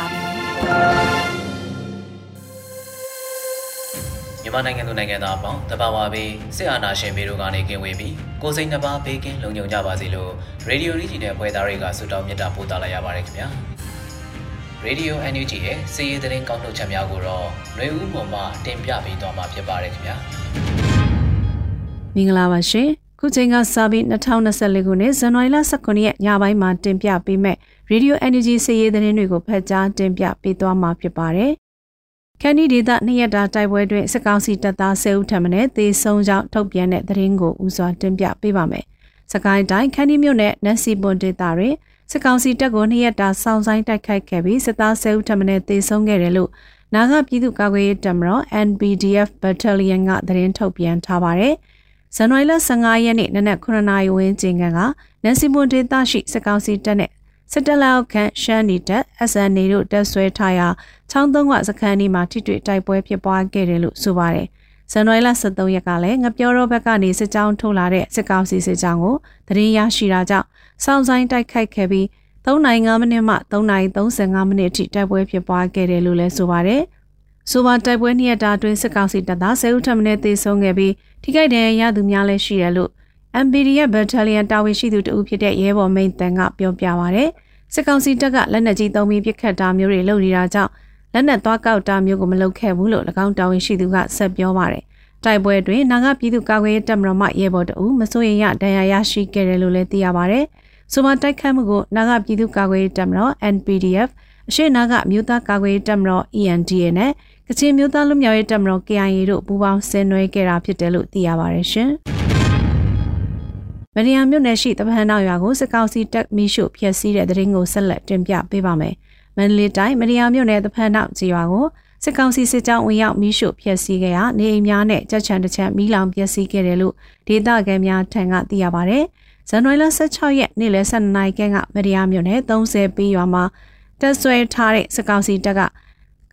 ါပြီ မြန်မာနိုင်ငံသူနိုင်ငံသားအပေါင်းတဘာဝဘေးစစ်အာဏာရှင်ဘေးတို့ကနေကင်းဝေးပြီးကိုစိတ်နှပါဘေးကင်းလုံခြုံကြပါစေလို့ရေဒီယိုရီဂျီနဲ့ဖွဲ့သားတွေကဆုတောင်းမေတ္တာပို့သလိုက်ရပါတယ်ခင်ဗျာရေဒီယို NUG ရဲ့စီးရီးသတင်းကောက်နှုတ်ချက်များကိုတော့ຫນွေဦးမှမှတင်ပြပေးသွားမှာဖြစ်ပါတယ်ခင်ဗျာမင်္ဂလာပါရှင် ခုချိန်ကစပြီး2024ခုနှစ်ဇန်နဝါရီလ19ရက်ညပိုင်းမှာတင်ပြပေးမဲ့ Radio Energy စီးရီးသတင်းတွေကိုဖတ်ကြားတင်ပြပေးသွားမှာဖြစ်ပါတယ်။ခန္ဒီဒေသနှစ်ရက်တာတိုက်ပွဲတွင်စစ်ကောင်စီတပ်သား10ဦးထပ်မံသေဆုံးကြောင်းထုတ်ပြန်တဲ့သတင်းကိုဦးစွာတင်ပြပေးပါမယ်။စကိုင်းတိုင်းခန္ဒီမြို့နယ်နက်စီပွန်ဒေသတွင်စစ်ကောင်စီတပ်ကိုနှစ်ရက်တာစောင့်ဆိုင်တိုက်ခိုက်ခဲ့ပြီးစစ်သား10ဦးထပ်မံသေဆုံးခဲ့တယ်လို့နာဂပြည်သူ့ကာကွယ်ရေးတပ်မတော် NBDF Battalion ကသတင်းထုတ်ပြန်ထားပါတယ်။ ဇန်နဝါရီလ15ရက်နေ့နနက်9:00နာရီဝန်းကျင်ကနန်စီမွန်ဒေသရှိစစ်ကောင်စီတပ်နဲ့စစ်တလောက်ခန့်ရှမ်းနီတပ် SNA တို့တပ်ဆွဲထားရာချောင်းသုံးကစခန်းဒီမှာထိတွေ့တိုက်ပွဲဖြစ်ပွားခဲ့တယ်လို့ဆိုပါတယ်။ဇန်နဝါရီလ23ရက်ကလည်းငပြောတော့ဘက်ကနေစစ်ကြောင်းထုတ်လာတဲ့စစ်ကောင်စီစစ်ကြောင်းကိုသတင်းရရှိတာကြောင့်စောင့်ဆိုင်တိုက်ခိုက်ခဲ့ပြီး3.5မိနစ်မှ3.35မိနစ်အထိတိုက်ပွဲဖြစ်ပွားခဲ့တယ်လို့လည်းဆိုပါတယ်။ ဆိုပါတိုက်ပွဲနှစ်ရက်တာအတွင်းစစ်ကောင်စီတပ်သား10ဦးထပ်မံသေဆုံးခဲ့ပြီးထိခိုက်ဒဏ်ရာရသူများလည်းရှိတယ်လို့ MPDF Battalion တာဝန်ရှိသူတဦးဖြစ်တဲ့ရဲဘော်မိန်တန်ကပြောပြပါဗျ။စစ်ကောင်စီတပ်ကလက်နက်ကြီးသုံးပြီးပစ်ခတ်တာမျိုးတွေလုပ်နေတာကြောင့်လက်နက်သွားကောက်တာမျိုးကိုမလုပ်ခဲ့ဘူးလို့၎င်းတာဝန်ရှိသူကဆက်ပြောပါတယ်။တိုက်ပွဲတွင်နာဂပြည်သူ့ကာကွယ်ရေးတပ်မတော်မှရဲဘော်တဦးမစိုးရင်ရဒဏ်ရာရရှိခဲ့တယ်လို့လည်းသိရပါတယ်။ဆိုပါတိုက်ခတ်မှုကိုနာဂပြည်သူ့ကာကွယ်ရေးတပ်မတော် NPDF အရှိနာဂမြို့သားကာကွယ်ရေးတပ်မတော် ENDA နဲ့ ကချင်မြို့သားလူမျိုးရေးတပ်မတော် KIA တို့ပူးပေါင်းဆင်နွှဲခဲ့တာဖြစ်တယ်လို့သိရပါတယ်ရှင်။မရီယာမြို့နယ်ရှိတပန်းနောက်ရွာကိုစစ်ကောင်စီတပ်မီးရှို့ဖျက်ဆီးတဲ့တရင်ကိုဆက်လက်တင်ပြပေးပါမယ်။မန္တလေးတိုင်းမရီယာမြို့နယ်တပန်းနောက်ကြီးရွာကိုစစ်ကောင်စီစစ်ကြောင်းဝင်ရောက်မီးရှို့ဖျက်ဆီးခဲ့ရာနေအိမ်များနဲ့ကြက်ချံတစ်ချံမီးလောင်ပျက်စီးခဲ့တယ်လို့ဒေသခံများထံကသိရပါဗျ။ဇန်နဝါရီလ16ရက်နေ့လယ်12နာရီခန့်ကမရီယာမြို့နယ်30ပြီးရွာမှာတက်ဆွဲထားတဲ့စစ်ကောင်စီတပ်က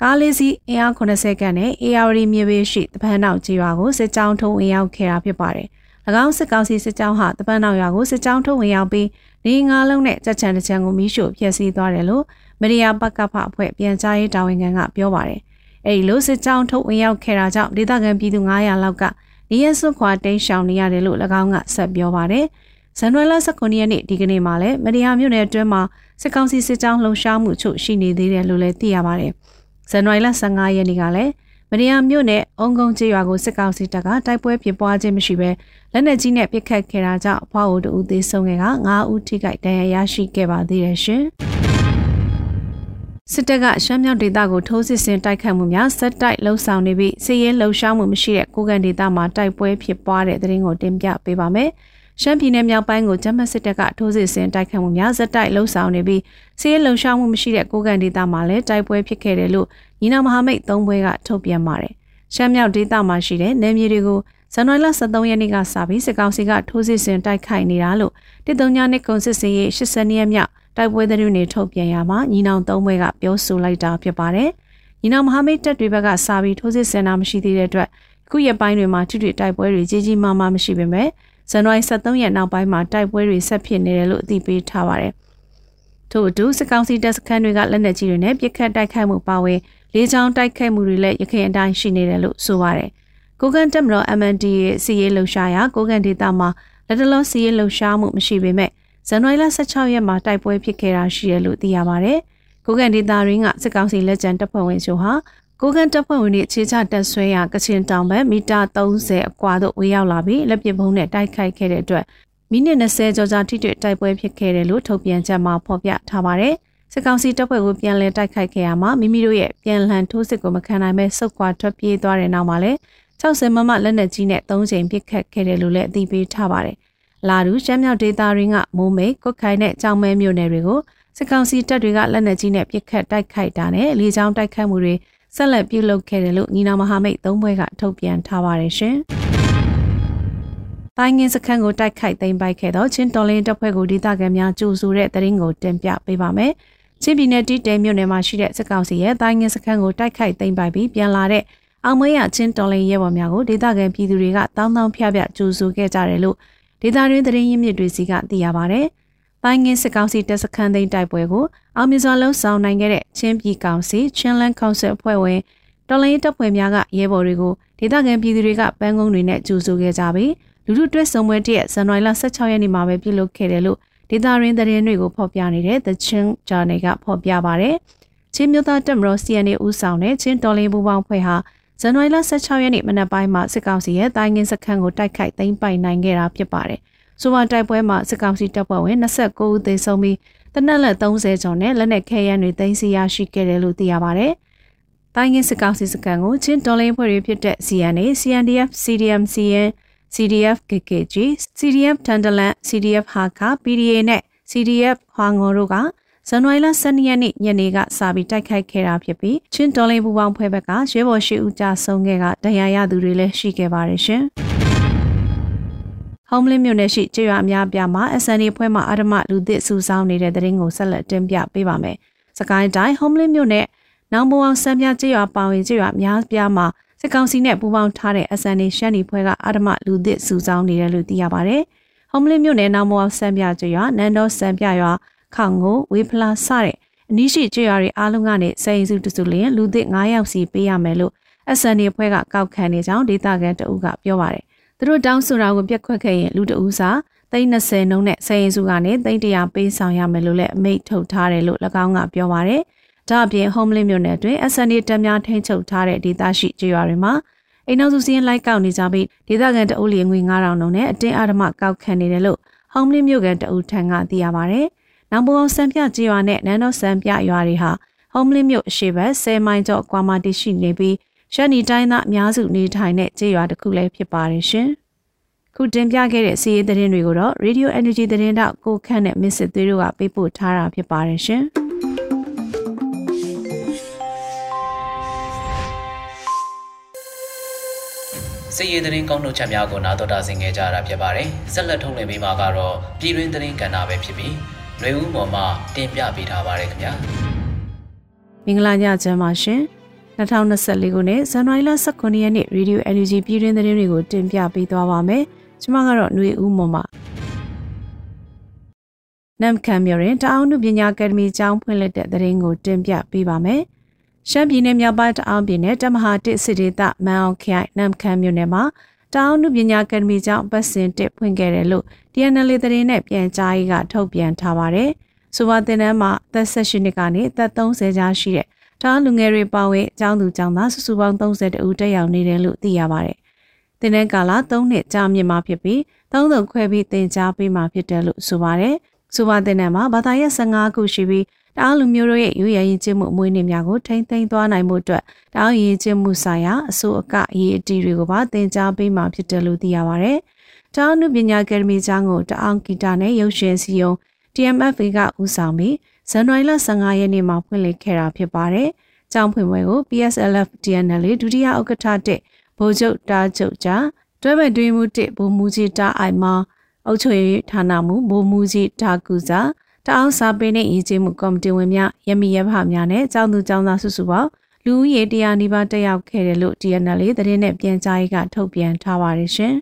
ကားလေးစီးအင်အား80ခန့်နဲ့ AR မြေပေးရှိတပန်းနောက်ကြီးရွာကိုစစ်ကြောင်းထုံးဝင်ရောက်ခဲ့တာဖြစ်ပါတယ်။၎င်းစစ်ကောင်စီစစ်ကြောင်းဟာတပန်းနောက်ရွာကိုစစ်ကြောင်းထုတ်ဝင်ရောက်ပြီးနေငါးလုံးနဲ့ကြက်ချံတစ်ချံကိုမီးရှို့ဖျက်ဆီးသွားတယ်လို့မရီယာပကဖအဖွဲ့ပြန်ကြားရေးတာဝန်ခံကပြောပါတယ်။အဲဒီလိုစစ်ကြောင်းထုတ်ဝင်ရောက်ခဲ့တာကြောင့်ဒေသခံပြည်သူ900လောက်ကနေရစွခွာတိမ်းရှောင်နေရတယ်လို့၎င်းကဆက်ပြောပါတယ်။ဇန်နဝါရီလ19ရက်နေ့ဒီကနေ့မှာလည်းမရီယာမြို့နယ်အတွင်းမှာစစ်ကောင်စီစစ်ကြောင်းလှုံ့ဆော်မှုချုပ်ရှိနေသေးတယ်လို့လည်းသိရပါတယ်။ ဇန်နဝါရီလ15ရက်နေ့ကလည်းမရီယာမြို့နယ်အုံကုန်းကျေးရွာကိုစစ်ကောင်စီတပ်ကတိုက်ပွဲဖြစ်ပွားခြင်းမရှိဘဲလက်နက်ကြီးနဲ့ပစ်ခတ်ခဲ့တာကြောင့်အဖွားအိုတူသေးဆုံးခဲ့က9ဦးထိခိုက်ဒဏ်ရာရရှိခဲ့ပါသေးတယ်ရှင်။စစ်တပ်ကရှမ်းမြောက်ဒေသကိုထိုးစစ်ဆင်တိုက်ခတ်မှုများဆက်တိုက်လှုံ့ဆော်နေပြီးစစ်ရေးလှုပ်ရှားမှုမရှိတဲ့ကိုကန်ဒေသမှာတိုက်ပွဲဖြစ်ပွားတဲ့တဲ့ရင်ကိုတင်ပြပေးပါမယ်။ ရှမ်းပြည်နယ်မြောက်ပိုင်းကိုဂျမတ်စစ်တပ်ကထိုးစစ်ဆင်တိုက်ခတ်မှုများဇက်တိုက်လှုံ့ဆော်နေပြီးစစ်ရေးလှုံ့ဆော်မှုမရှိတဲ့ကိုကန်ဒေသမှာလည်းတိုက်ပွဲဖြစ်ခဲ့တယ်လို့ညီနောင်မဟာမိတ်သုံးဘွဲကထုတ်ပြန်ပါတယ်။ရှမ်းမြောက်ဒေသမှာရှိတဲ့နယ်မြေတွေကိုဇန်နဝါရီလ23ရက်နေ့ကစပြီးစစ်ကောင်စီကထိုးစစ်ဆင်တိုက်ခိုက်နေတာလို့တစ်တုံညာနှစ်ကုန်စစ်စင်ရေး80ရက်မြောက်တိုက်ပွဲသတင်းတွေထုတ်ပြန်ရမှာညီနောင်သုံးဘွဲကပြောဆိုလိုက်တာဖြစ်ပါတယ်။ညီနောင်မဟာမိတ်တပ်တွေဘက်ကစပြီးထိုးစစ်ဆင်တာမရှိသေးတဲ့အတွက်ခုရက်ပိုင်းတွေမှာထိတွေ့တိုက်ပွဲတွေကြီးကြီးမားမားမရှိပေမဲ့ ဇန်နဝါရီ23ရက်နောက်ပိုင်းမှာတိုက်ပွဲတွေဆက်ဖြစ်နေတယ်လို့အသိပေးထားပါတယ်။ထို့အတူစစ်ကောင်စီတပ်စခန်းတွေကလက်နက်ကြီးတွေနဲ့ပစ်ခတ်တိုက်ခိုက်မှုပါဝင်လေးချောင်းတိုက်ခိုက်မှုတွေလည်းရခိုင်အတိုင်းရှိနေတယ်လို့ဆိုပါတယ်။ကိုကန်တက်မတော် MND ရဲ့စီရေးလှုပ်ရှားရာကိုကန်ဒေတာမှာလက်တလုံးစီရေးလှုပ်ရှားမှုမရှိပေမဲ့ဇန်နဝါရီလ16ရက်မှာတိုက်ပွဲဖြစ်ခဲ့တာရှိတယ်လို့သိရပါတယ်။ကိုကန်ဒေတာရင်းကစစ်ကောင်စီလက်ကျန်တပ်ဖွဲ့ဝင်ချို့ဟာ ကိုကန်တပ်ဖွဲ့ဝင်တွေအခြေချတက်ဆွဲရာကချင်တောင်ဘက်မီတာ30အကွာသို့ဝေးရောက်လာပြီးလက်ပစ်ဘုံနဲ့တိုက်ခိုက်ခဲ့တဲ့အတွက်မိနစ်20ကျော်ကြာထိတွေ့တိုက်ပွဲဖြစ်ခဲ့တယ်လို့ထုတ်ပြန်ချက်မှာဖော်ပြထားပါတယ်။စစ်ကောင်စီတပ်ဖွဲ့ကိုပြန်လည်တိုက်ခိုက်ခဲ့ရမှာမိမိတို့ရဲ့ပြန်လှန်ထိုးစစ်ကိုမခံနိုင်ပဲစုတ်ခွာထွက်ပြေးသွားတဲ့နောက်မှာလည်း60မမလက်နက်ကြီးနဲ့3ချိန်ပစ်ခတ်ခဲ့တယ်လို့လည်းအသိပေးထားပါတယ်။လာဒူရှမ်းမြောက်ဒေသရင်းကမိုးမိတ်ကုတ်ခိုင်နဲ့ကြောင်မဲမြို့နယ်တွေကိုစစ်ကောင်စီတပ်တွေကလက်နက်ကြီးနဲ့ပစ်ခတ်တိုက်ခိုက်တာနဲ့လေကြောင်းတိုက်ခိုက်မှုတွေ ဆက်လက်ပြုလုပ်ခဲ့တယ်လို့ညီနောင်မဟာမိတ်သုံးဘွဲကထုတ်ပြန်ထားပါတယ်ရှင်။တိုင်းငင်းစခန်းကိုတိုက်ခိုက်သိမ်းပိုက်ခဲ့သောချင်းတော်လင်းတပ်ဖွဲ့ကိုဒေသခံများကြိုဆိုတဲ့တရင်ကိုတင်ပြပေးပါမယ်။ချင်းပြည်နယ်တီတဲမြို့နယ်မှာရှိတဲ့စစ်ကောင်စီရဲ့တိုင်းငင်းစခန်းကိုတိုက်ခိုက်သိမ်းပိုက်ပြီးပြန်လာတဲ့အောင်မွေးရချင်းတော်လင်းရဲဘော်များကိုဒေသခံပြည်သူတွေကတောင်းတောင်းဖျက်ဖျက်ကြိုဆိုခဲ့ကြတယ်လို့ဒေသတွင်းသတင်းရင်းမြစ်တွေစီကသိရပါဗျ။ တိုင်းငင်းစစ်ကောင်စီတပ်စခန်းသိမ်းတိုက်ပွဲကိုအောင်မြင်စွာလှုပ်ဆောင်နိုင်ခဲ့တဲ့ချင်းပြည်ကောင်စီချင်းလန်းကောင်ဆယ်အဖွဲ့ဝင်တော်လိုင်းတပ်ဖွဲ့များကရဲဘော်တွေကိုဒေသခံပြည်သူတွေကပန်းကုန်းတွေနဲ့ကြိုဆိုခဲ့ကြပြီးလူထုတွဲဆုံပွဲတရက်ဇန်နဝါရီလ16ရက်နေ့မှာပဲပြုလုပ်ခဲ့တယ်လို့ဒေသရင်းသတင်းတွေကိုဖော်ပြနေတဲ့ The Chin Journal ကဖော်ပြပါဗျ။ချင်းမြို့သားတက်မတော် CNA ဦးဆောင်တဲ့ချင်းတော်လင်းပူပေါင်းဖွဲ့ဟာဇန်နဝါရီလ16ရက်နေ့မနက်ပိုင်းမှာစစ်ကောင်စီရဲ့တိုင်းငင်းစခန်းကိုတိုက်ခိုက်သိမ်းပိုက်နိုင်ခဲ့တာဖြစ်ပါတယ်။ ဆိုပါတိုက်ပွဲမှာစစ်ကောင်စီတပ်ဖွဲ့ဝင်29ဦးသေဆုံးပြီးတနက်လက်30ကျော်နဲ့လက်နက်ခဲယမ်းတွေသိမ်းဆည်းရရှိခဲ့တယ်လို့သိရပါတယ်။တိုင်းငင်းစစ်ကောင်စီစခန်းကိုချင်းတော်လင်းဖွဲ့တွေဖြစ်တဲ့ CNA, CNDF, CDM, CN CDF KKG, CDF တန်တလန် CDF ဟာကာ PDA နဲ့ CDF ဟွာငေါ်တို့ကဇန်နဝါရီလ12ရက်နေ့ညနေကစပြီးတိုက်ခိုက်ခဲ့တာဖြစ်ပြီးချင်းတော်လင်းပူပေါင်းဖွဲ့ဘက်ကရဲဘော်ရှိဦးကြဆုံးခဲ့ကတရားရသူတွေလည်းရှိခဲ့ပါတယ်ရှင်။ Homeland မြို့နယ်ရှိကျေးရွာအများပြားမှာ SND ဖွဲ့မှအာဓမလူသစ်စုဆောင်းနေတဲ့တဲ့ရင်ကိုဆက်လက်တင်ပြပေးပါမယ်။စကိုင်းတိုင်း Homeland မြို့နယ်နောင်ဘုံအောင်စံပြကျေးရွာပါဝင်ကျေးရွာအများပြားမှာစစ်ကောင်စီနဲ့ပူးပေါင်းထားတဲ့ SND ရှမ်းနီဖွဲ့ကအာဓမလူသစ်စုဆောင်းနေတယ်လို့သိရပါတယ်။ဟုံးမလင်းမြို့နယ်နောင်မောင်စံပြကျွရွာနန်းတော်စံပြရွာခေါင်ကိုဝေဖလာစတဲ့အနီးရှိကျွရွာတွေအားလုံးကနေစိန်စုတစုလျင်လူသစ်9ယောက်စီပေးရမယ်လို့ SND ဖွဲ့ကကောက်ခံနေကြောင်းဒေသခံတအုပ်ကပြောပါတယ်။ သူတို့တောင်းဆိုတာကိုပြက်ခွက်ခဲ့ရင်လူတအုပ်စာသိန်း20နှုန်းနဲ့စိန်စုကနေသိန်း100ပေးဆောင်ရမယ်လို့လည်းအမိန့်ထုတ်ထားတယ်လို့၎င်းကပြောပါတယ်။ဒါအပြင် Homeland မြို့နယ်တွင် SND တပ်များထိန်းချုပ်ထားတဲ့ဒေသရှိကျေးရွာတွေမှာအိမ်နောက်စုစည်းလိုက်ကောက်နေကြပြီးဒေသခံတအုပ်လီငွေ9000လုံးနဲ့အတင်းအဓမ္မကောက်ခံနေတယ်လို့ Homeland မြို့ကန်တအုပ်ထံကသိရပါဗျ။နောင်ဘုံစံပြကျေးရွာနဲ့နန်းတော်စံပြရွာတွေဟာ Homeland မြို့အရှိဘက်10မိုင်ကျော်ကွာမှာတည်ရှိနေပြီး ရှမ်းနီတိုင်းသားအများစုနေထိုင်တဲ့ကျေးရွာတစ်ခုလည်းဖြစ်ပါတယ်ရှင်။ခုတင်ပြခဲ့တဲ့စီးရီးသတင်းတွေကိုတော့ Radio Energy သတင်းတောက်ကိုခန့်နဲ့မစ်စစ်သွေးတို့ကပေးပို့ထားတာဖြစ်ပါတယ်ရှင်။စစ်ရေးသတင်းကောင်းတို့ချက်များကိုနာတော်တာဆင်ခဲ့ကြရတာဖြစ်ပါတယ်။ဆက်လက်ထုတ်လွှင့်ပေးမှာကတော့ပြည်တွင်းသတင်းကဏ္ဍပဲဖြစ်ပြီးຫນွေဦးမော်မှတင်ပြပေးထားပါတယ်ခင်ဗျာ။မင်္ဂလာညချမ်းပါရှင်။ 2024ခုနှစ်ဇန်နဝါရီလ19ရက်နေ့ Radio NUG ပြည်တွင်းသတင်းတွေကိုတင်ပြပေးသွားပါမယ်။ကျွန်မကတော့ຫນွေဦးမော်မှနမ်ခံမြို့ရင်တအောင်နုပညာအကယ်ဒမီကျောင်းဖွင့်လှစ်တဲ့သတင်းကိုတင်ပြပေးပါမယ်။ရှမ်းပြည်နယ်မြောက်ပိုင်းတအောင်ပြည်နယ်တမဟာတစ်စစ်ဒေသမန်အောင်ခိုင်နမ်ခမ်းမြို့နယ်မှာတအောင်နုပညာအကယ်ဒမီကျောင်းပတ်စဉ်တစ်ဖွင့်ခဲ့တယ်လို့ TNL သတင်းနဲ့ပြန်ကြားရေးကထုတ်ပြန်ထားပါတယ်။ဆိုပါတင်တန်းမှာအသက်16နှစ်ကနေအသက်30ကြားရှိတဲ့ တအောင်လူငယ်တွေပါဝင်အကြောင်းသူကျောင်းသားစုစုပေါင်း30ဦးတက်ရောက်နေတယ်လို့သိရပါတယ်။တင်တန်းကာလ3နှစ်ကြာမြင့်မှာဖြစ်ပြီးသုံးသုံခွဲပြီးတင် जा ပေးမှာဖြစ်တယ်လို့ဆိုပါတယ်။ဆိုပါတင်တန်းမှာဘာသာရပ်15ခုရှိပြီးတအားလူမျိုးတို့ရဲ့ရွေးရရင်ကျင်းမှုအမွေးနေ့များကိုထိမ့်သိမ်းသွားနိုင်မှုအတွက်တအားရည်ကျင်းမှုဆိုင်ရာအစိုးအကအရေးအတီးတွေကိုပါသင်ကြားပေးမှာဖြစ်တယ်လို့သိရပါဗျ။တအားနုပညာအကယ်ဒမီကျောင်းကိုတအားဂီတာနဲ့ရုပ်ရှင်စီယုံ TMFA ကဦးဆောင်ပြီး ဇန်နဝါရီလ15ရက်နေ့မှာဖွင့်လှစ်ခဲ့တာဖြစ်ပါတယ်။ကျောင်းဖွင့်ပွဲကို PSLF TNL ဒုတိယဥက္ကဋ္ဌတစ်ဗိုလ်ချုပ်တားချုပ်ကြားတွဲဘက်တွင်မှုတစ်ဗိုလ်မှူးကြီးတာအိုင်မာအုပ်ချုပ်ရေးဌာနမှဗိုလ်မှူးကြီးတာကူစာတအောင်စာပေနဲ့ရည်ကြည်မှုကော်မတီဝင်များရမီရဖများနဲ့ကျောင်းသူကျောင်းသားစုစုပေါင်းလူဦးရေတရားနီးပါးတက်ရောက်ခဲ့တယ်လို့ TNL သတင်းနဲ့ပြန်ကြားရေးကထုတ်ပြန်ထားပါတယ်ရှင်။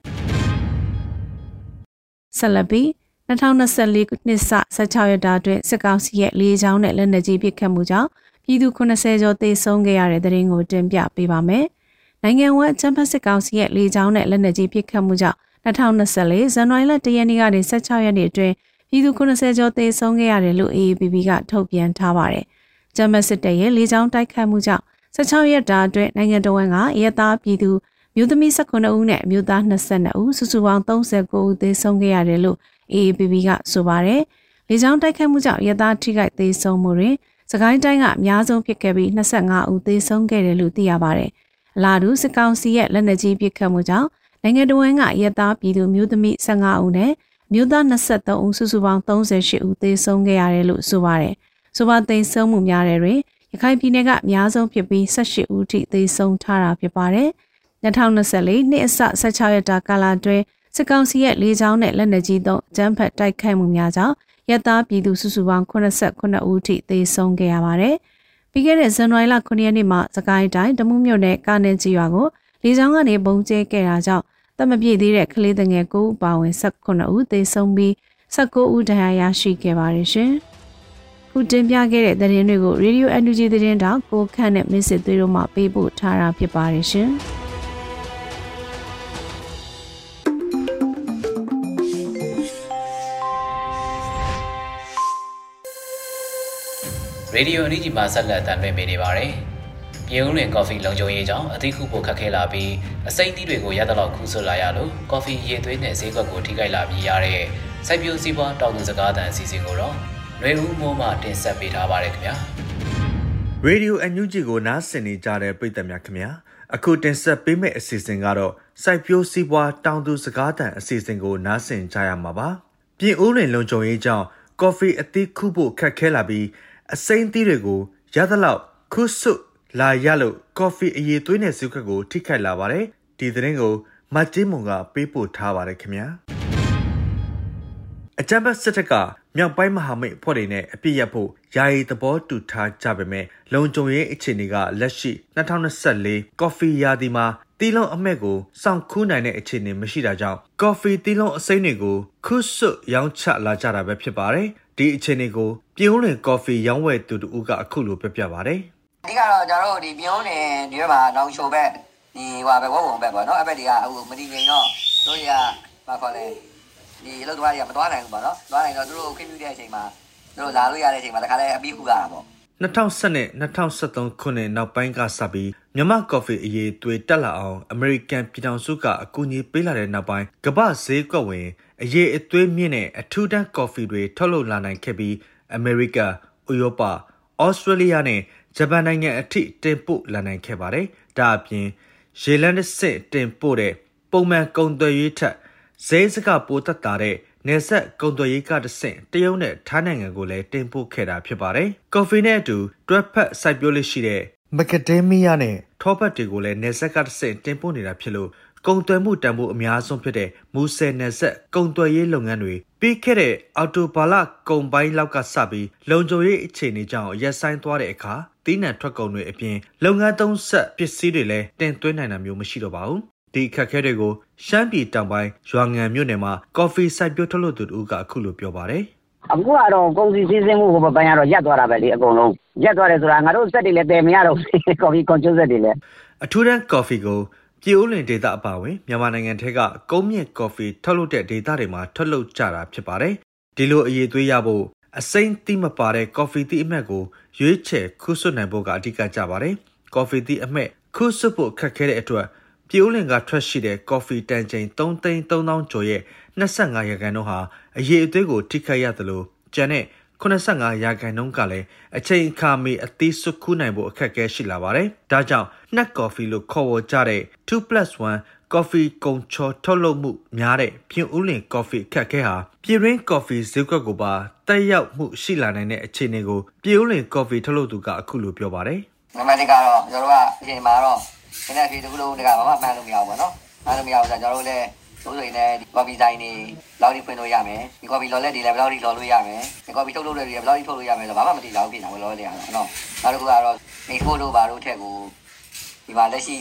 ဆက်လက်ပြီး 2024ခုနှစ်စ16ရက်တာအတွင်းစစ်ကောင်စီရဲ့လေးချောင်းနဲ့လက်နက်ကြီးပစ်ခတ်မှုကြောင့်ပြည်သူ80ကျော်သေဆုံးခဲ့ရတဲ့တဲ့ရင်ကိုတင်ပြပေးပါမယ်။နိုင်ငံဝက်ချမ်ပစစ်ကောင်စီရဲ့လေးချောင်းနဲ့လက်နက်ကြီးပစ်ခတ်မှုကြောင့်2024ဇန်နဝါရီလ1ရက်နေ့ကနေ16ရက်နေ့အတွင်းပြည်သူ90ကျော်သေဆုံးခဲ့ရတယ်လို့ AAPP ကထုတ်ပြန်ထားပါတယ်။ဂျမတ်စစ်တပ်ရဲ့လေကြောင်းတိုက်ခတ်မှုကြောင့်16ရက်တာအတွင်းနိုင်ငံတော်ဝန်ကရဲသားပြည်သူမြို့သမီး19ဦးနဲ့မြို့သား22ဦးစုစုပေါင်း39ဦးသေဆုံးခဲ့ရတယ်လို့ AAPP ကဆိုပါတယ်။လေကြောင်းတိုက်ခတ်မှုကြောင့်ရဲသားထိခိုက်သေဆုံးမှုတွင်စကိုင်းတိုင်းကအများဆုံးဖြစ်ခဲ့ပြီး25ဦးသေဆုံးခဲ့တယ်လို့သိရပါတယ်။အလားတူစစ်ကောင်စီရဲ့လက်နက်ကြီးပစ်ခတ်မှုကြောင့်နိုင်ငံတော်ဝန်ကရဲသားပြည်သူမြို့သမီး15ဦးနဲ့မြို့သား23ဦးစုစုပေါင်း38ဦးသေဆုံးခဲ့ရတယ်လို့ဆိုပါတယ်။ဆိုပါသေဆုံးမှုများတဲ့တွင်ရခိုင်ပြည်နယ်ကအများဆုံးဖြစ်ပြီး18ဦးထိသေဆုံးထားတာဖြစ်ပါတယ်။2024နှစ်အစ16ရက်တာကာလအတွင်း စစ်ကောင်စီရဲ့လေကြောင်းနဲ့လက်နက်ကြီးသုံးကျန်းဖက်တိုက်ခိုက်မှုများကြောင့်ရဲသားပြည်သူစုစုပေါင်း89ဦးထိသေဆုံးခဲ့ရပါတယ်။ပြီးခဲ့တဲ့ဇန်နဝါရီလ9ရက်နေ့မှာစကိုင်းတိုင်းတမူးမြို့နယ်ကာနယ်ကြီးရွာကိုလေကြောင်းကနေပုံကျဲခဲ့တာကြောင့်တမပြည့်သေးတဲ့ကလေးငယ်9ဦးပါဝင်18ဦးသေဆုံးပြီး19ဦးဒဏ်ရာရရှိခဲ့ပါတယ်ရှင်။ခုတင်ပြခဲ့တဲ့သတင်းတွေကို Radio NUG သတင်းတောက်ကိုခန့်နဲ့မစ်စစ်သွေးတို့မှပေးပို့ထားတာဖြစ်ပါတယ်ရှင်။ Radio အန်ဒီမှာဆက်လက်တင်ပြနေပါတယ်။ပြည်ဦးလွင်ကော်ဖီလုံခြုံရေးကြောင့်အသီးခုဖို့ခက်ခဲလာပြီးအစိမ့်သီးတွေကိုရတဲ့လောက်ခုဆွလာရလို့ကော်ဖီရေသွေးနဲ့ဈေးကွက်ကိုထိခိုက်လာပြီးရတဲ့စိုက်ပျိုးစည်းပွားတောင်သူစကားသံအစီအစဉ်ကိုတော့ຫນွေဦးမိုးမှတင်ဆက်ပေးထားပါတယ်ခင်ဗျာ။ Radio NUG ကိုနားဆင်နေကြတဲ့ပရိသတ်များခင်ဗျာ။အခုတင်ဆက်ပေးမယ့်အစီအစဉ်ကတော့စိုက်ပျိုးစည်းပွားတောင်သူစကားသံအစီအစဉ်ကိုနားဆင်ကြရမှာပါ။ပြည်ဦးလွင်လုံခြုံရေးကြောင့်ကော်ဖီအသီးခုဖို့ခက်ခဲလာပြီး အစိမ့်သီးတွေကိုရသလောက်ခုဆွလာရလို့ကော်ဖီအရေးသွေးနဲ့စုခက်ကိုထိခိုက်လာပါတယ်ဒီသတင်းကိုမတ်ကြီးမုံကပေးပို့ထားပါတယ်ခင်ဗျာအကြံဘတ်စစ်တပ်ကမြောက်ပိုင်းမဟာမိတ်ဖွဲ့တွေနဲ့အပြစ်ရဖို့ယာယီသဘောတူထားကြပေမဲ့လုံခြုံရေးအခြေအနေကလက်ရှိ2024ကော်ဖီရာသီမှာတီလုံးအမက်ကိုစောင့်ခူးနိုင်တဲ့အခြေအနေမရှိတာကြောင့်ကော်ဖီတီလုံးအစိမ်းတွေကိုခုဆွရောင်းချလာကြတာပဲဖြစ်ပါတယ် ဒီအခြေအနေကိုပြည်ဦးလွင်ကော်ဖီရောင်းဝယ်သူတူကအခုလိုပြပြပါတယ်အဓိကတော့ကျွန်တော်တို့ဒီပြည်ဦးလွင်ဒီဘက်မှာနောင်ချိုဘက်ဒီဟိုဘက်ဝုံဝုံဘက်ပေါ့နော်အဲ့ဘက်တွေကအခုမတည်ငြိမ်တော့တို့တွေကဘာခေါ်လဲဒီအလုပ်သမားတွေကမသွားနိုင်ဘူးပေါ့နော်သွားနိုင်တော့သူတို့ခင်းပြတဲ့အချိန်မှာသူတို့လာလို့ရတဲ့အချိန်မှာတခါလဲအပြီးခုရတာပေါ့2010နဲ့2013ခုနှစ်နောက်ပိုင်းကစပြီးမြန်မာကော်ဖီအရေးသွေးတက်လာအောင်အမေရိကန်ပြည်ထောင်စုကအကူအညီပေးလာတဲ့နောက်ပိုင်းကမ္ဘာဈေးကွက်ဝင် အရေးအသွေးမြင့်တဲ့အထူးတန်းကော်ဖီတွေထုတ်လုပ်လာနိုင်ခဲ့ပြီးအမေရိကဥရောပဩစတြေးလျနဲ့ဂျပန်နိုင်ငံအထိတင်ပို့လာနိုင်ခဲ့ပါတယ်။ဒါအပြင်ရေလန်းစစ်တင်ပို့တဲ့ပုံမှန်ကုန်သွယ်ရေးထက်ဈေးစကပိုသက်တာတဲ့နေဆက်ကုန်သွယ်ရေးကတဆင့်တရုတ်နဲ့ထိုင်းနိုင်ငံကိုလည်းတင်ပို့ခဲ့တာဖြစ်ပါတယ်။ကော်ဖီနဲ့အတူတွဲဖက်စိုက်ပျိုးလေးရှိတဲ့မကဒမီးယားနဲ့ထောပတ်တွေကိုလည်းနေဆက်ကတဆင့်တင်ပို့နေတာဖြစ်လို့ ကုန်သွယ်မှုတန်ဖိုးအများဆုံးဖြစ်တဲ့မူဆယ်နယ်ဆက်ကုန်သွယ်ရေးလုပ်ငန်းတွေပြီးခဲ့တဲ့အော်တိုဘာလကုန်ပိုင်းလောက်ကစပြီးလုံခြုံရေးအခြေအနေကြောင့်ရက်ဆိုင်သွားတဲ့အခါတီးနှံထွက်ကုန်တွေအပြင်လုပ်ငန်းသုံးဆက်ပစ္စည်းတွေလည်းတင်သွင်းနိုင်တာမျိုးမရှိတော့ပါဘူးဒီခက်ခဲတွေကိုရှမ်းပြည်တောင်ပိုင်းရွာငံမြို့နယ်မှာကော်ဖီစိုက်ပျိုးထုတ်လုပ်သူတို့ကအခုလိုပြောပါတယ်အခုကတော့ကုန်စည်စည်းစိမ်မှုကိုပန်းရတော့ရက်သွားတာပဲလေအကုန်လုံးရက်သွားတယ်ဆိုတာငါတို့စက်တွေလည်းတည်မရတော့ကော်ဖီကွန်ကျိုးစက်တွေလည်းအထူးတန်းကော်ဖီကို ပြည်ဦးလွင်ဒေသအပါအဝင်မြန်မာနိုင်ငံထဲကကုန်းမြင့်ကော်ဖီထုတ်လုပ်တဲ့ဒေသတွေမှာထုတ်လုပ်ကြတာဖြစ်ပါတယ်။ဒီလိုအရေးသွေးရဖို့အစိမ့်တိမပါတဲ့ကော်ဖီတိအမက်ကိုရွေးချယ်ခုဆွတ်နိုင်ဖို့ကအဓိကကြပါတယ်။ကော်ဖီတိအမက်ခုဆွတ်ဖို့ခက်ခဲတဲ့အတွက်ပြည်ဦးလင်ကထွက်ရှိတဲ့ကော်ဖီတန်ချိန်3သိန်း3000ကျော်ရဲ့25ရာခိုင်နှုန်းဟာအရေးအသွေးကိုထိခိုက်ရသလိုကျန်တဲ့ 85ရာခိုင်နှုန်းကလည်းအချိန်အခါမီအသီးစွခူးနိုင်ဖို့အခက်အခဲရှိလာပါတယ်။ဒါကြောင့်နှက်ကော်ဖီလို့ခေါ်ဝေါ်ကြတဲ့ 2+1 ကော်ဖီကုန်ချော်ထုတ်လုပ်မှုများတဲ့ပြင်ဦးလင်ကော်ဖီခက်ခဲဟာပြည်ရင်းကော်ဖီဈေးကွက်ကိုပါတက်ရောက်မှုရှိလာနိုင်တဲ့အခြေအနေကိုပြည်ဦးလင်ကော်ဖီထုတ်လုပ်သူကအခုလိုပြောပါတယ်။နံပါတ်1ကတော့ကျွန်တော်တို့ကအချိန်မှာတော့ဒီနေ့ဒီတစ်ခုလုံးတကဘာမှမှန်းလို့မရဘူးပေါ့နော်။မှန်းလို့မရဘူးဆိုတော့ကျွန်တော်တို့လည်း ဆိုဆိုရင်လည်းကော်ဖီဆိုင်တွေလောက်ထိဖွင့်လို့ရမယ်ဒီကော်ဖီလော်လက်တွေလည်းဘယ်လောက်ထိလော်လို့ရမယ်ဒီကော်ဖီထုတ်လုပ်တဲ့တွေလည်းဘယ်လောက်ထိထုတ်လို့ရမယ်ဆိုတော့ဘာမှမသိကြဘူးဖြစ်နေတာဘယ်လိုလဲရအောင်နော်နောက်တစ်ခုကတော့နေထိုးလို့ဘာလို့ထက်ကိုဒီမှာလက်ရှိ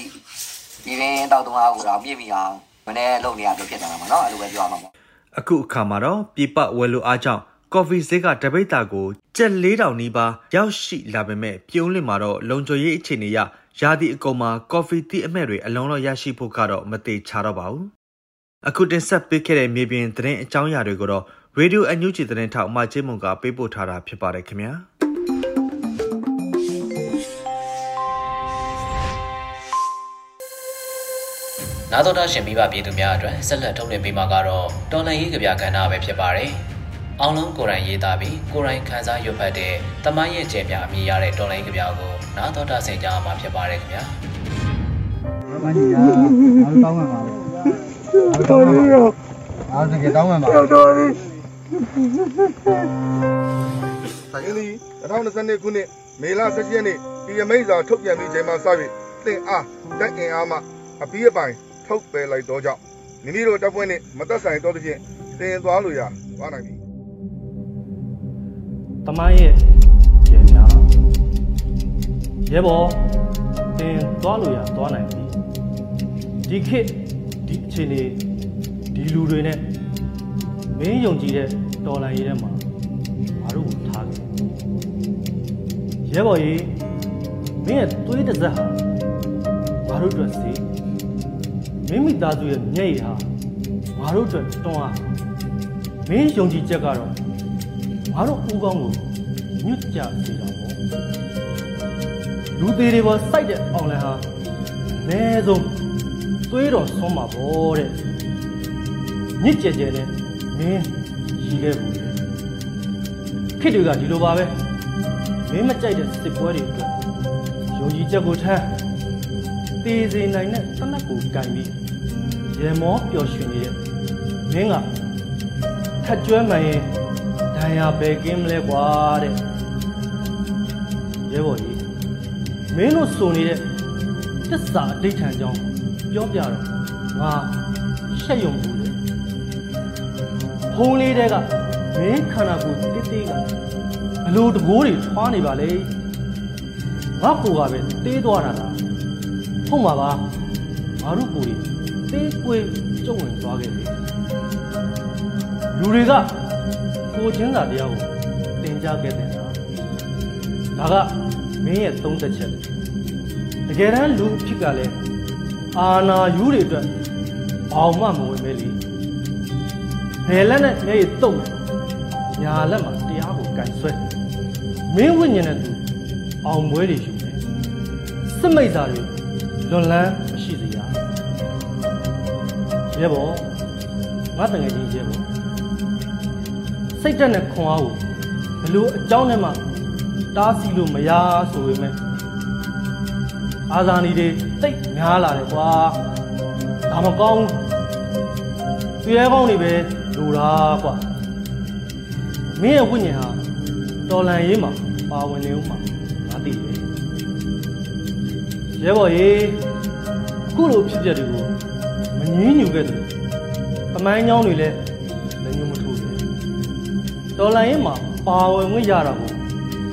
ဒီရင်းတောက်သုံးအားကိုတော့ပြည့်ပြီအောင်မနေ့လုံနေရလို့ဖြစ်နေတာပါနော်အဲ့လိုပဲပြောရမှာပေါ့အခုအခါမှာတော့ပြပဝယ်လိုအားကြောင့်ကော်ဖီဈေးကတပိတ်တာကိုကျက်၄တောင်နီးပါးရောက်ရှိလာပေမဲ့ပြုံးလင့်မှာတော့လုံခြုံရေးအခြေအနေရရာသီအကုန်မှာကော်ဖီတီးအမဲ့တွေအလုံးလုံးရရှိဖို့ကတော့မသေးချတော့ပါဘူး အခုတင်ဆက်ပေးခဲ့တဲ့မြေပြင်သတင်းအကြောင်းအရာတွေကိုတော့ Radio NUG သတင်းထောက်အမချင်းမွန်ကပေးပို့ထားတာဖြစ်ပါတယ်ခင်ဗျာနာတော်တာရှင်မိဘပြည်သူများအတွက်ဆက်လက်ထုတ်လွှင့်ပေးမှာကတော့တော်လန်ရေးကြပြကဏ္ဍပဲဖြစ်ပါတယ်အောင်လုံးကိုရိုင်းရေးသားပြီးကိုရိုင်းခန်းစားရွတ်ဖတ်တဲ့တမိုင်းရဲ့ကြံပြအမိရတဲ့တော်လိုင်းကြပြကိုနားတော်တာဆင်ကြားမှာဖြစ်ပါတယ်ခင်ဗျာ။ဘာမှမညာအောင်တောင်းမှာပါ တော်ရရောအားတကယ်တောင်းမှာပါ။တော်ရဆိုင်လီ2022ခုနှစ်မေလ17ရက်နေ့ပြည်မိတ်စာထုတ်ပြန်ပြီးချိန်မှစပြီးတင်အားတက်အင်အားမှအပီးအပိုင်ထုတ်ပယ်လိုက်တော့ကြောင့်မိမိတို့တပ်ဖွဲ့နှင့်မသက်ဆိုင်တော့သဖြင့်တင်သွားလို့ရသွားနိုင်ပြီတမိုင်းရဲ့ကျေများရဲဘော်တင်သွားလို့ရသွားနိုင်ပြီဒီခေတ် ဒီအခြေအနေဒီလူတွေနဲ့မင်းယုံကြည်တဲ့တော်လိုင်းရေးထဲမှာငါတို့ကိုထားခဲ့ရဲဘော်ကြီးမင်းရဲ့သွေးတစ်စက်ဟာငါတို့အတွက်စေးမိမိသားစုရဲ့မျက်ရည်ဟာငါတို့အတွက်တွန်းအားမင်းယုံကြည်ချက်ကတော့ငါတို့ဦးကောင်းကိုညွတ်ကြစေတာပေါ့လူသေးတွေပေါ်စိုက်တဲ့အောင်လန်ဟာအနည်းဆုံး သွေးတော်ဆုံးမှာပေါ့တဲ့ညစ်ကြဲကြဲနဲ့မင်းရည်ခဲ့ဘူးခေတ်တွေကဒီလိုပါပဲမင်းမကြိုက်တဲ့စစ်ပွဲတွေအတွက်ယုံကြည်ချက်ကိုထမ်းတည်စေနိုင်တဲ့တနက်ကိုကင်ပြီးရေမောပျော်ရွှင်နေတဲ့မင်းကထက်ကျွမ်းမှန်ရင်ဒဏ်ရာပဲကင်းမလဲကွာတဲ့ရဲဘော်ကြီးမင်းတို့စုံနေတဲ့တစ္ဆာအဋိဌံကြောင့် ပြောပြတော့ငါရှက်ယုံဘူးလေဖုံးလေးတဲကမင်းခန္ဓာကိုယ်တိတိကဘလို့တကိုးတွေထွားနေပါလေငါကိုကပဲတေးသွားတာလားဟုတ်မှာပါငါတို့ကိုယ်သေးကွေကျုံဝင်သွားခဲ့တယ်လူတွေကကိုချင်းစာတရားကိုသင်ကြားခဲ့တဲ့ဒါဒါကမင်းရဲ့သုံးသက်ချက်တကယ်တမ်းလူဖြစ်ကလည်း အာနာယူတွေအတွက်ဘောင်မှမဝင်မဲလीဘယ်လက်နဲ့မျက်ရည်တုံးညာလက်မှာတရားကိုကန်ဆွဲမင်းဝိညာဉ်နဲ့သူအောင်ပွဲတွေယူမယ်စစ်မိတ်စာတွေလွန်လန်းမရှိစေရရဲဘော်ငါတငယ်ချင်းရဲဘော်စိတ်တက်နဲ့ခွန်အားကိုဘလို့အကြောင်းနဲ့မှတားဆီးလို့မရဆိုပေမဲ့အာဇာနည်တွေ တိတ်များလာတယ်ကွာဒါမကောင်းသူရဲကောင်းတွေပဲလိုတာကွာမင်းရဲ့ဝိညာဉ်ဟာတော်လန်ရေးမှာပါဝင်နေဦးမှာငါသိတယ်ရဲဘော်ရေခုလိုဖြစ်ပျက်တွေကိုမငင်းညူခဲ့တယ်တမိုင်းเจ้าတွေလည်းလည်းညူမထိုးဘူးတော်လိုင်းရင်မှာပါဝင်ဝင်ရတာကို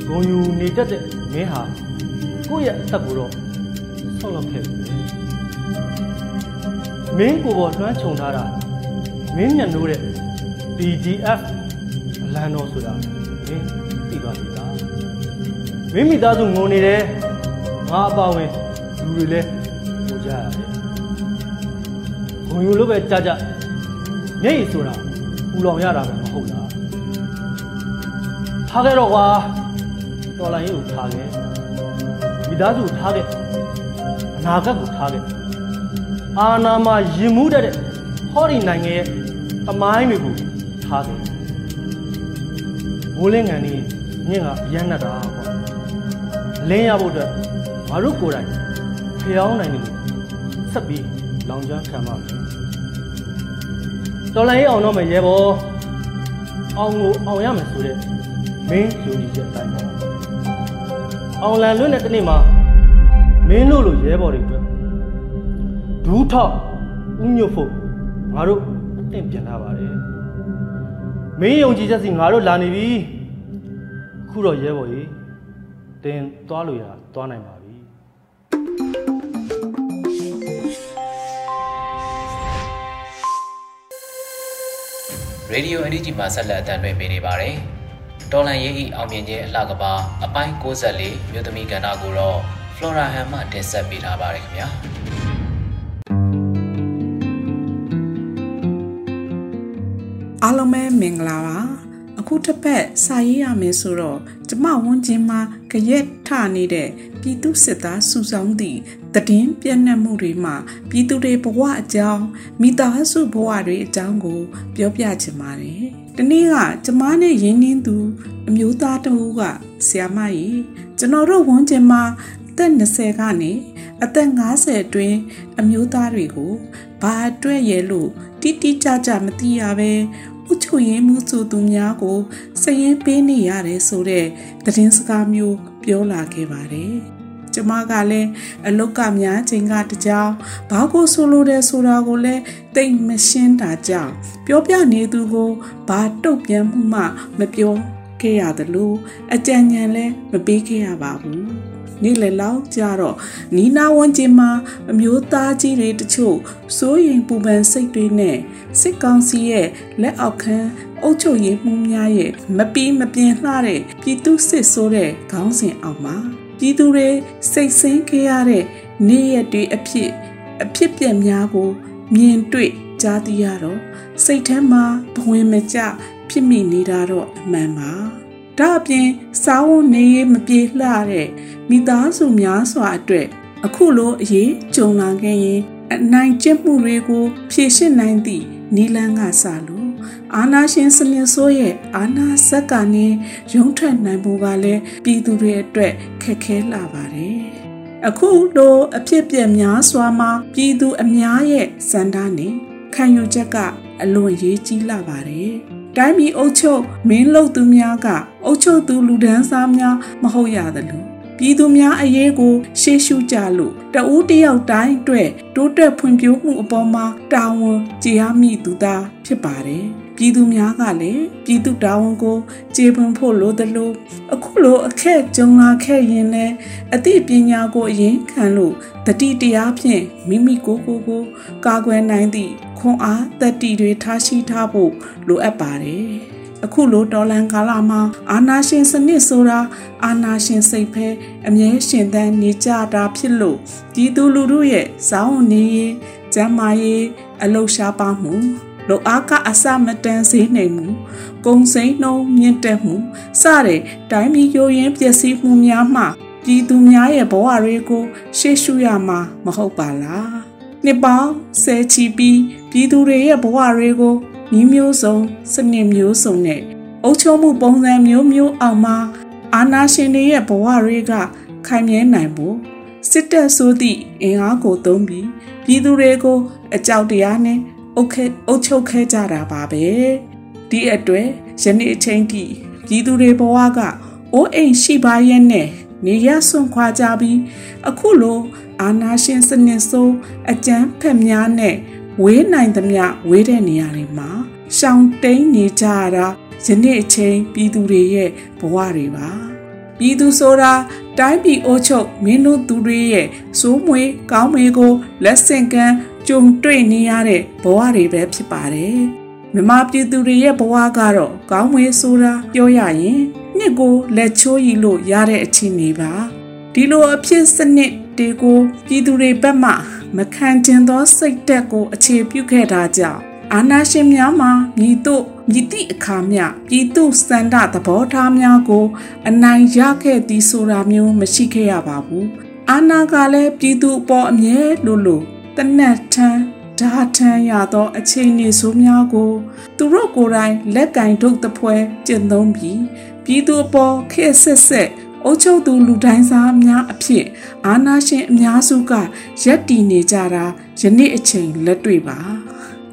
ဂုံယူနေတတ်တဲ့မင်းဟာကိုယ့်ရဲ့အသက်ကိုတော့ ဆောက်လောက်ခဲ့ပြီမင်းကိုပေါ်လွှမ်းခြုံထားတာမင်းညံ့လို့တဲ့ PDF အလံတော်ဆိုတာမင်းသိသွားပြီလားမင်းမိသားစုငုံနေတယ်ငါအပါဝင်လူတွေလည်းဟိုကြရတယ်ဘုံယူလို့ပဲကြကြမျက်ရည်ဆိုတာပူလောင်ရတာပဲမဟုတ်လားထားခဲ့တော့ကွာတော်လိုင်းရေးကိုထားခဲ့မိသားစုထားခဲ့အ နာဂတ်ကိုထားခဲ့အာနာမှာရင်မှုတဲ့ဟောဒီနိုင်ငံရဲ့တမိုင်းတွေကိုထားခဲ့မိုးလင်းငံนี่မြင့်ကအရမ်းနဲ့တာကွာအလင်းရဖို့အတွက်ငါတို့ကိုယ်တိုင်ဖျောင်းနိုင်တယ်လို့ဆက်ပြီးလောင်ကျွမ်းခံပါမယ်တော်လိုင်းအောင်တော့မယ်ရဲဘော်အောင်ကိုအောင်ရမယ်ဆိုတဲ့မင်းယူကြည့်တဲ့အတိုင်းပေါ့အောင်လန်လွတ်တဲ့တနေ့မှာမ င်းတို့လိုရဲဘော်တွေအတွက်ဒူးထောက်ဥညွတ်ဖို့ငါတို့အသင့်ပြန်လာပါတယ်မင်းယုံကြည်ချက်စီငါတို့လာနေပြီခုတော့ရဲဘော်ကြီးတင်သွားလို့ရသွားနိုင်ပါပြီရေဒီယိုအန်ဒီဂျီမှာဆက်လက်အသံလွှင့်ပေးနေပါတယ်တော်လန်ရေးဤအောင်မြင်ခြင်းအလှကပါအပိုင်း64မြို့သမီးကဏ္ဍကိုတော့ Flora Han မှတင်ဆက်ပေးထားပါတယ်ခင်ဗျာအားလုံးပဲမင်္ဂလာပါအခုအခုတစ်ပတ်စာရေးရမယ်ဆိုတော့ကျမဝန်းကျင်မှာကြရက်ထနေတဲ့ပြည်သူစစ်သားစုဆောင်သည့်တည်င်းပြည့်နှက်မှုတွေမှာပြည်သူတွေဘဝအကြောင်းမိသားစုဘဝတွေအကြောင်းကို ပြောပြချင်ပါတယ်။ဒီနေ့ကကျမနဲ့ရင်းနှင်းသူ အမျိုးသားတဦးကဆီယမကြီးကျွန်တော်တို့ဝန်းကျင်မှာ အသက်20ကနေအသက်50အတွင်းအမျိုးသားတွေကိုဘာအတွက်ရဲလို့တိတိကျကျမသိရပဲဥချုရင်မှုဆိုသူများကိုစရင်ပေးနေရတယ်ဆိုတဲ့သတင်းစကားမျိုးပြောလာခဲ့ပါတယ်။ကျမကလည်းအလုတ်ကများချိန်ကတကြောင်ဘာကိုဆိုလိုတယ်ဆိုတာကိုလည်းတိတ်မရှင်းတာကြောင့်ပြောပြနေသူကိုဘာတုတ်ပြန်မှုမှ မပြောခဲ့ရသလိုအကြံဉာဏ်လည်းမပေးခဲ့ရပါဘူး။ နေ့လယ်လောက်ကြတော့နီနာဝန်ကျင်မှာအမျိုးသားကြီးတွေတချို့စိုးရင်ပူပန်စိတ်တွေနဲ့စစ်ကောင်စီရဲ့လက်အောက်ခံအုပ်ချုပ်ရေးမှုများရဲ့မပီးမပြင်းလှတဲ့ပြည်သူစစ်ဆိုးတဲ့ခေါင်းစဉ်အောက်မှာပြည်သူတွေစိတ်ဆင်းခဲ့ရတဲ့နေ့ရက်တွေအဖြစ်အဖြစ်ပြက်များကိုမြင်တွေ့ကြားသိရတော့စိတ်ထဲမှာဘဝင်မကျဖြစ်မိနေတာတော့အမှန်ပါ ဒါအပြင်စားဝတ်နေရေးမပြေလှတဲ့မိသားစုများစွာအတွက်အခုလိုအရေးကြုံလာခဲ့ရင်အနိုင်ကျင့်မှုတွေကိုဖြေရှင်းနိုင်သည့်နီလန်းကစလို့အာနာရှင်စနစ်ဆိုးရဲ့အာနာဇက်ကနေရုံးထွက်နိုင်ဖို့ကလည်းပြည်သူတွေအတွက်ခက်ခဲလာပါတယ်အခုလိုအဖြစ်ပြက်များစွာမှာပြည်သူအများရဲ့စန္ဒနဲ့ခံယူချက်ကအလွန်ရေးကြီးလာပါတယ် တိုင်းပြည်အုပ်ချုပ်မင်းလုပ်သူများကအုပ်ချုပ်သူလူဒန်းစားများမဟုတ်ရသလိုပြည်သူများအရေးကို ရှေ့ရှုကြလို့တဦးတယောက်တိုင်းအတွက်တိုးတက်ဖွံ့ဖြိုးမှုအပေါ်မှာတာဝန်ကျေရမိသူသားဖြစ်ပါတယ် ပြည်သူများကလည်းပြည်သူတာဝန်ကိုကျေပွန်ဖို့လိုသလိုအခုလိုအခက်ကြုံလာခဲ့ရင်လည်းအသိပညာကိုအရင်ခံလို့တတိတရားဖြင့်မိမိကိုယ်ကိုယ်ကိုကာကွယ်နိုင်သည့်ခွန်အားတတိတွေထားရှိထားဖို့လိုအပ်ပါတယ်အခုလိုတော်လန်ကာလမှာအာနာရှင်စနစ်ဆိုတာအာနာရှင်စိတ်ဖဲအမြဲရှင်သန်နေကြတာဖြစ်လို့ဒီသူလူတို့ရဲ့ဇောင်းနေရေးကျမ်းမာရေးအလုရှားပါမှု လိုအားကအစမတန်စေနိုင်မှုကုံစိမ့်နှုံမြင့်တက်မှုစတဲ့တိုင်းပြည်ရိုးရင်းပျက်စီးမှုများမှပြည်သူများရဲ့ဘဝတွေကိုရှေ့ရှုရမှာမဟုတ်ပါလားနှစ်ပေါင်းဆယ်ချီပြီးပြည်သူတွေရဲ့ဘဝတွေကိုညီမျိုးစုံစနစ်မျိုးစုံနဲ့အုပ်ချုပ်မှုပုံစံမျိုးမျိုးအောင်မှာအာဏာရှင်တွေရဲ့ဘဝတွေကခိုင်မြဲနိုင်ဖို့စစ်တပ်ဆိုသည့်အင်အားကိုသုံးပြီးပြည်သူတွေကိုအကြောက်တရားနဲ့ အုပ်ခဲအုပ်ချုပ်ခဲ့ကြတာပါပဲဒီအတွက်ယနေ့အချိန်ထိပြည်သူတွေဘဝကအိုးအိမ်ရှိပါရဲ့နဲ့နေရဆွန့်ခွာကြပြီးအခုလိုအာနာရှင်စနစ်ဆိုးအကြမ်းဖက်များနဲ့ဝေးနိုင်သမျှဝေးတဲ့နေရာတွေမှာရှောင်တိန်နေကြတာယနေ့အချိန်ပြည်သူတွေရဲ့ဘဝတွေပါပြည်သူဆိုတာတိုင်းပြည်အိုးချုပ်မင်းတို့သူတွေရဲ့စိုးမွေကောင်းမွေကိုလက်ဆင့်ကမ်း ကြုံတွေ့နေရတဲ့ဘဝတွေပဲဖြစ်ပါတယ်မြမပြည်သူတွေရဲ့ဘဝကတော့ကောင်းမွေဆိုတာပြောရရင်နှစ်ကိုလက်ချိုးရီလို့ရတဲ့အခြေအနေပါဒီလိုအဖြစ်စနစ်တွေကိုပြည်သူတွေဘက်မှမခံကျင်သောစိတ်တက်ကိုအခြေပြုခဲ့တာကြောင့်အာနာရှင်များမှာမြည်တို့မြည်သည့်အခါမျှပြည်သူစန္ဒသဘောထားများကို အနိုင်ရခဲ့သည်ဆိုတာမျိုးမရှိခဲ့ရပါဘူးအာနာကလည်းပြည်သူအပေါ်အမြဲလိုလို တနတ်ထန်းဓာထန်းရသော အခြေအနေဆိုးများကို သူတို့ကိုယ်တိုင်လက်ကင်ထုတ်သပွဲကျင့်သုံးပြီးပြည်သူအပေါ်ခေတ်ဆက်ဆက်အုပ်ချုပ်သူလူတိုင်းစားအများအဖြစ်အာနာရှင်အများစုကရက်တည်နေကြတာယနေ့အချိန်လက်တွေ့ပါ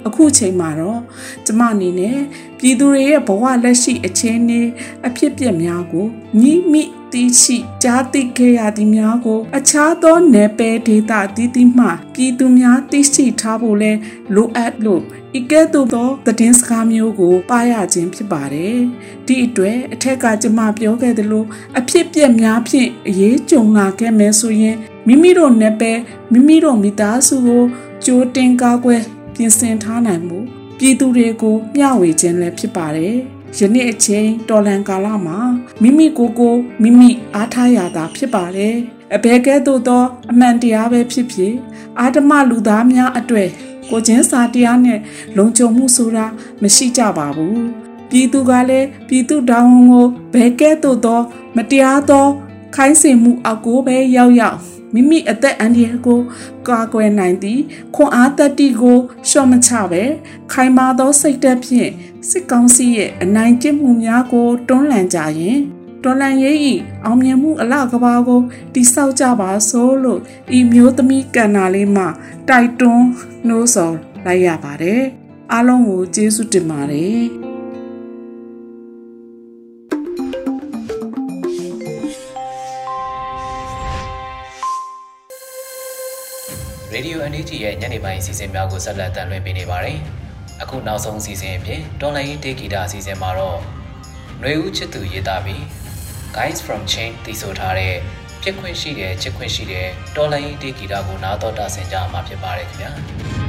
အခုချိန်မှာတော့ကျမအနေနဲ့ပြည်သူတွေရဲ့ဘဝလက်ရှိအခြေအနေအဖြစ်ပြက်များကိုညီမိသိရှိကြားသိခဲ့ရသည်များကို အခြားသောနယ်ပယ်ဒေသတည်တည်မှပြည်သူများသိရှိထားဖို့လဲလိုအပ်လို့ဤကဲ့သို့သောသတင်းစကားမျိုးကိုပါရခြင်းဖြစ်ပါတယ်။ဒီအတွက်အထက်ကကျမပြောခဲ့သလိုအဖြစ်ပြက်များဖြင့်အရေးကြုံလာခဲ့မယ်ဆိုရင်မိမိတို့နယ်ပယ်မိမိတို့မိသားစုကိုကြိုတင်ကားကွယ် ပြင်ဆင်ထားနိုင်မှုပြည်သူတွေကိုမျှဝေခြင်းလည်းဖြစ်ပါတယ်။ယနေ့အချိန်တော်လန်ကာလမှာမိမိကိုယ်ကိုမိမိအားထားရတာဖြစ်ပါတယ်။အဘယ်ကဲ့သို့သောအမှန်တရားပဲဖြစ်ဖြစ်အာဓမလူသားများအတွေ့ကိုချင်းစာတရားနဲ့လုံခြုံမှုဆိုတာမရှိကြပါဘူးပြည်သူကလည်းပြည်သူတောင်းဝန်ကိုဘဲကဲ့သို့သော မတရားသောခိုင်းစေမှုအောက်ကိုပဲရောက်ရောက် မိမိအသက်အန္တရာယ်ကို ကာကွယ်နိုင်သည်ခွန်အားတတ္တိကိုရှော့မချပဲခိုင်မာသောစိတ်ဓာတ်ဖြင့်စစ်ကောင်းစီရဲ့အနိုင်ကျင့်မှုများကို တွန်းလှန်ကြရင်တော်လန်ရေးဤအောင်မြင်မှုအလကဘာကိုတိဆောက်ကြပါစို့လို့ဤမျိုးသမီးကန္နာလေးမှတိုက်တွန်းနှိုးဆော်လိုက်ရပါတယ်အားလုံးကိုကျေးဇူးတင်ပါတယ် NUG ရဲ့ညနေပိုင်းအစီအစဉ်များကိုဆက်လက်တင်လွှင့်ပေးနေပါတယ်။အခုနောက်ဆုံးအစီအစဉ်အဖြစ်တော်လိုင်းရေးတေဂီတာအစီအစဉ်မှာတော့ຫນွေဦးချစ်သူရေးသားပြီး Guys from Chain တည်ဆိုထားတဲ့ဖြစ်ခွင့်ရှိတယ်ချစ်ခွင့်ရှိတယ်တော်လိုင်းရေးတေဂီတာကိုနားတော်တာဆင်ကြမှာဖြစ်ပါတယ်ခင်ဗျာ။။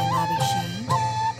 င်ပါပြီရှင်။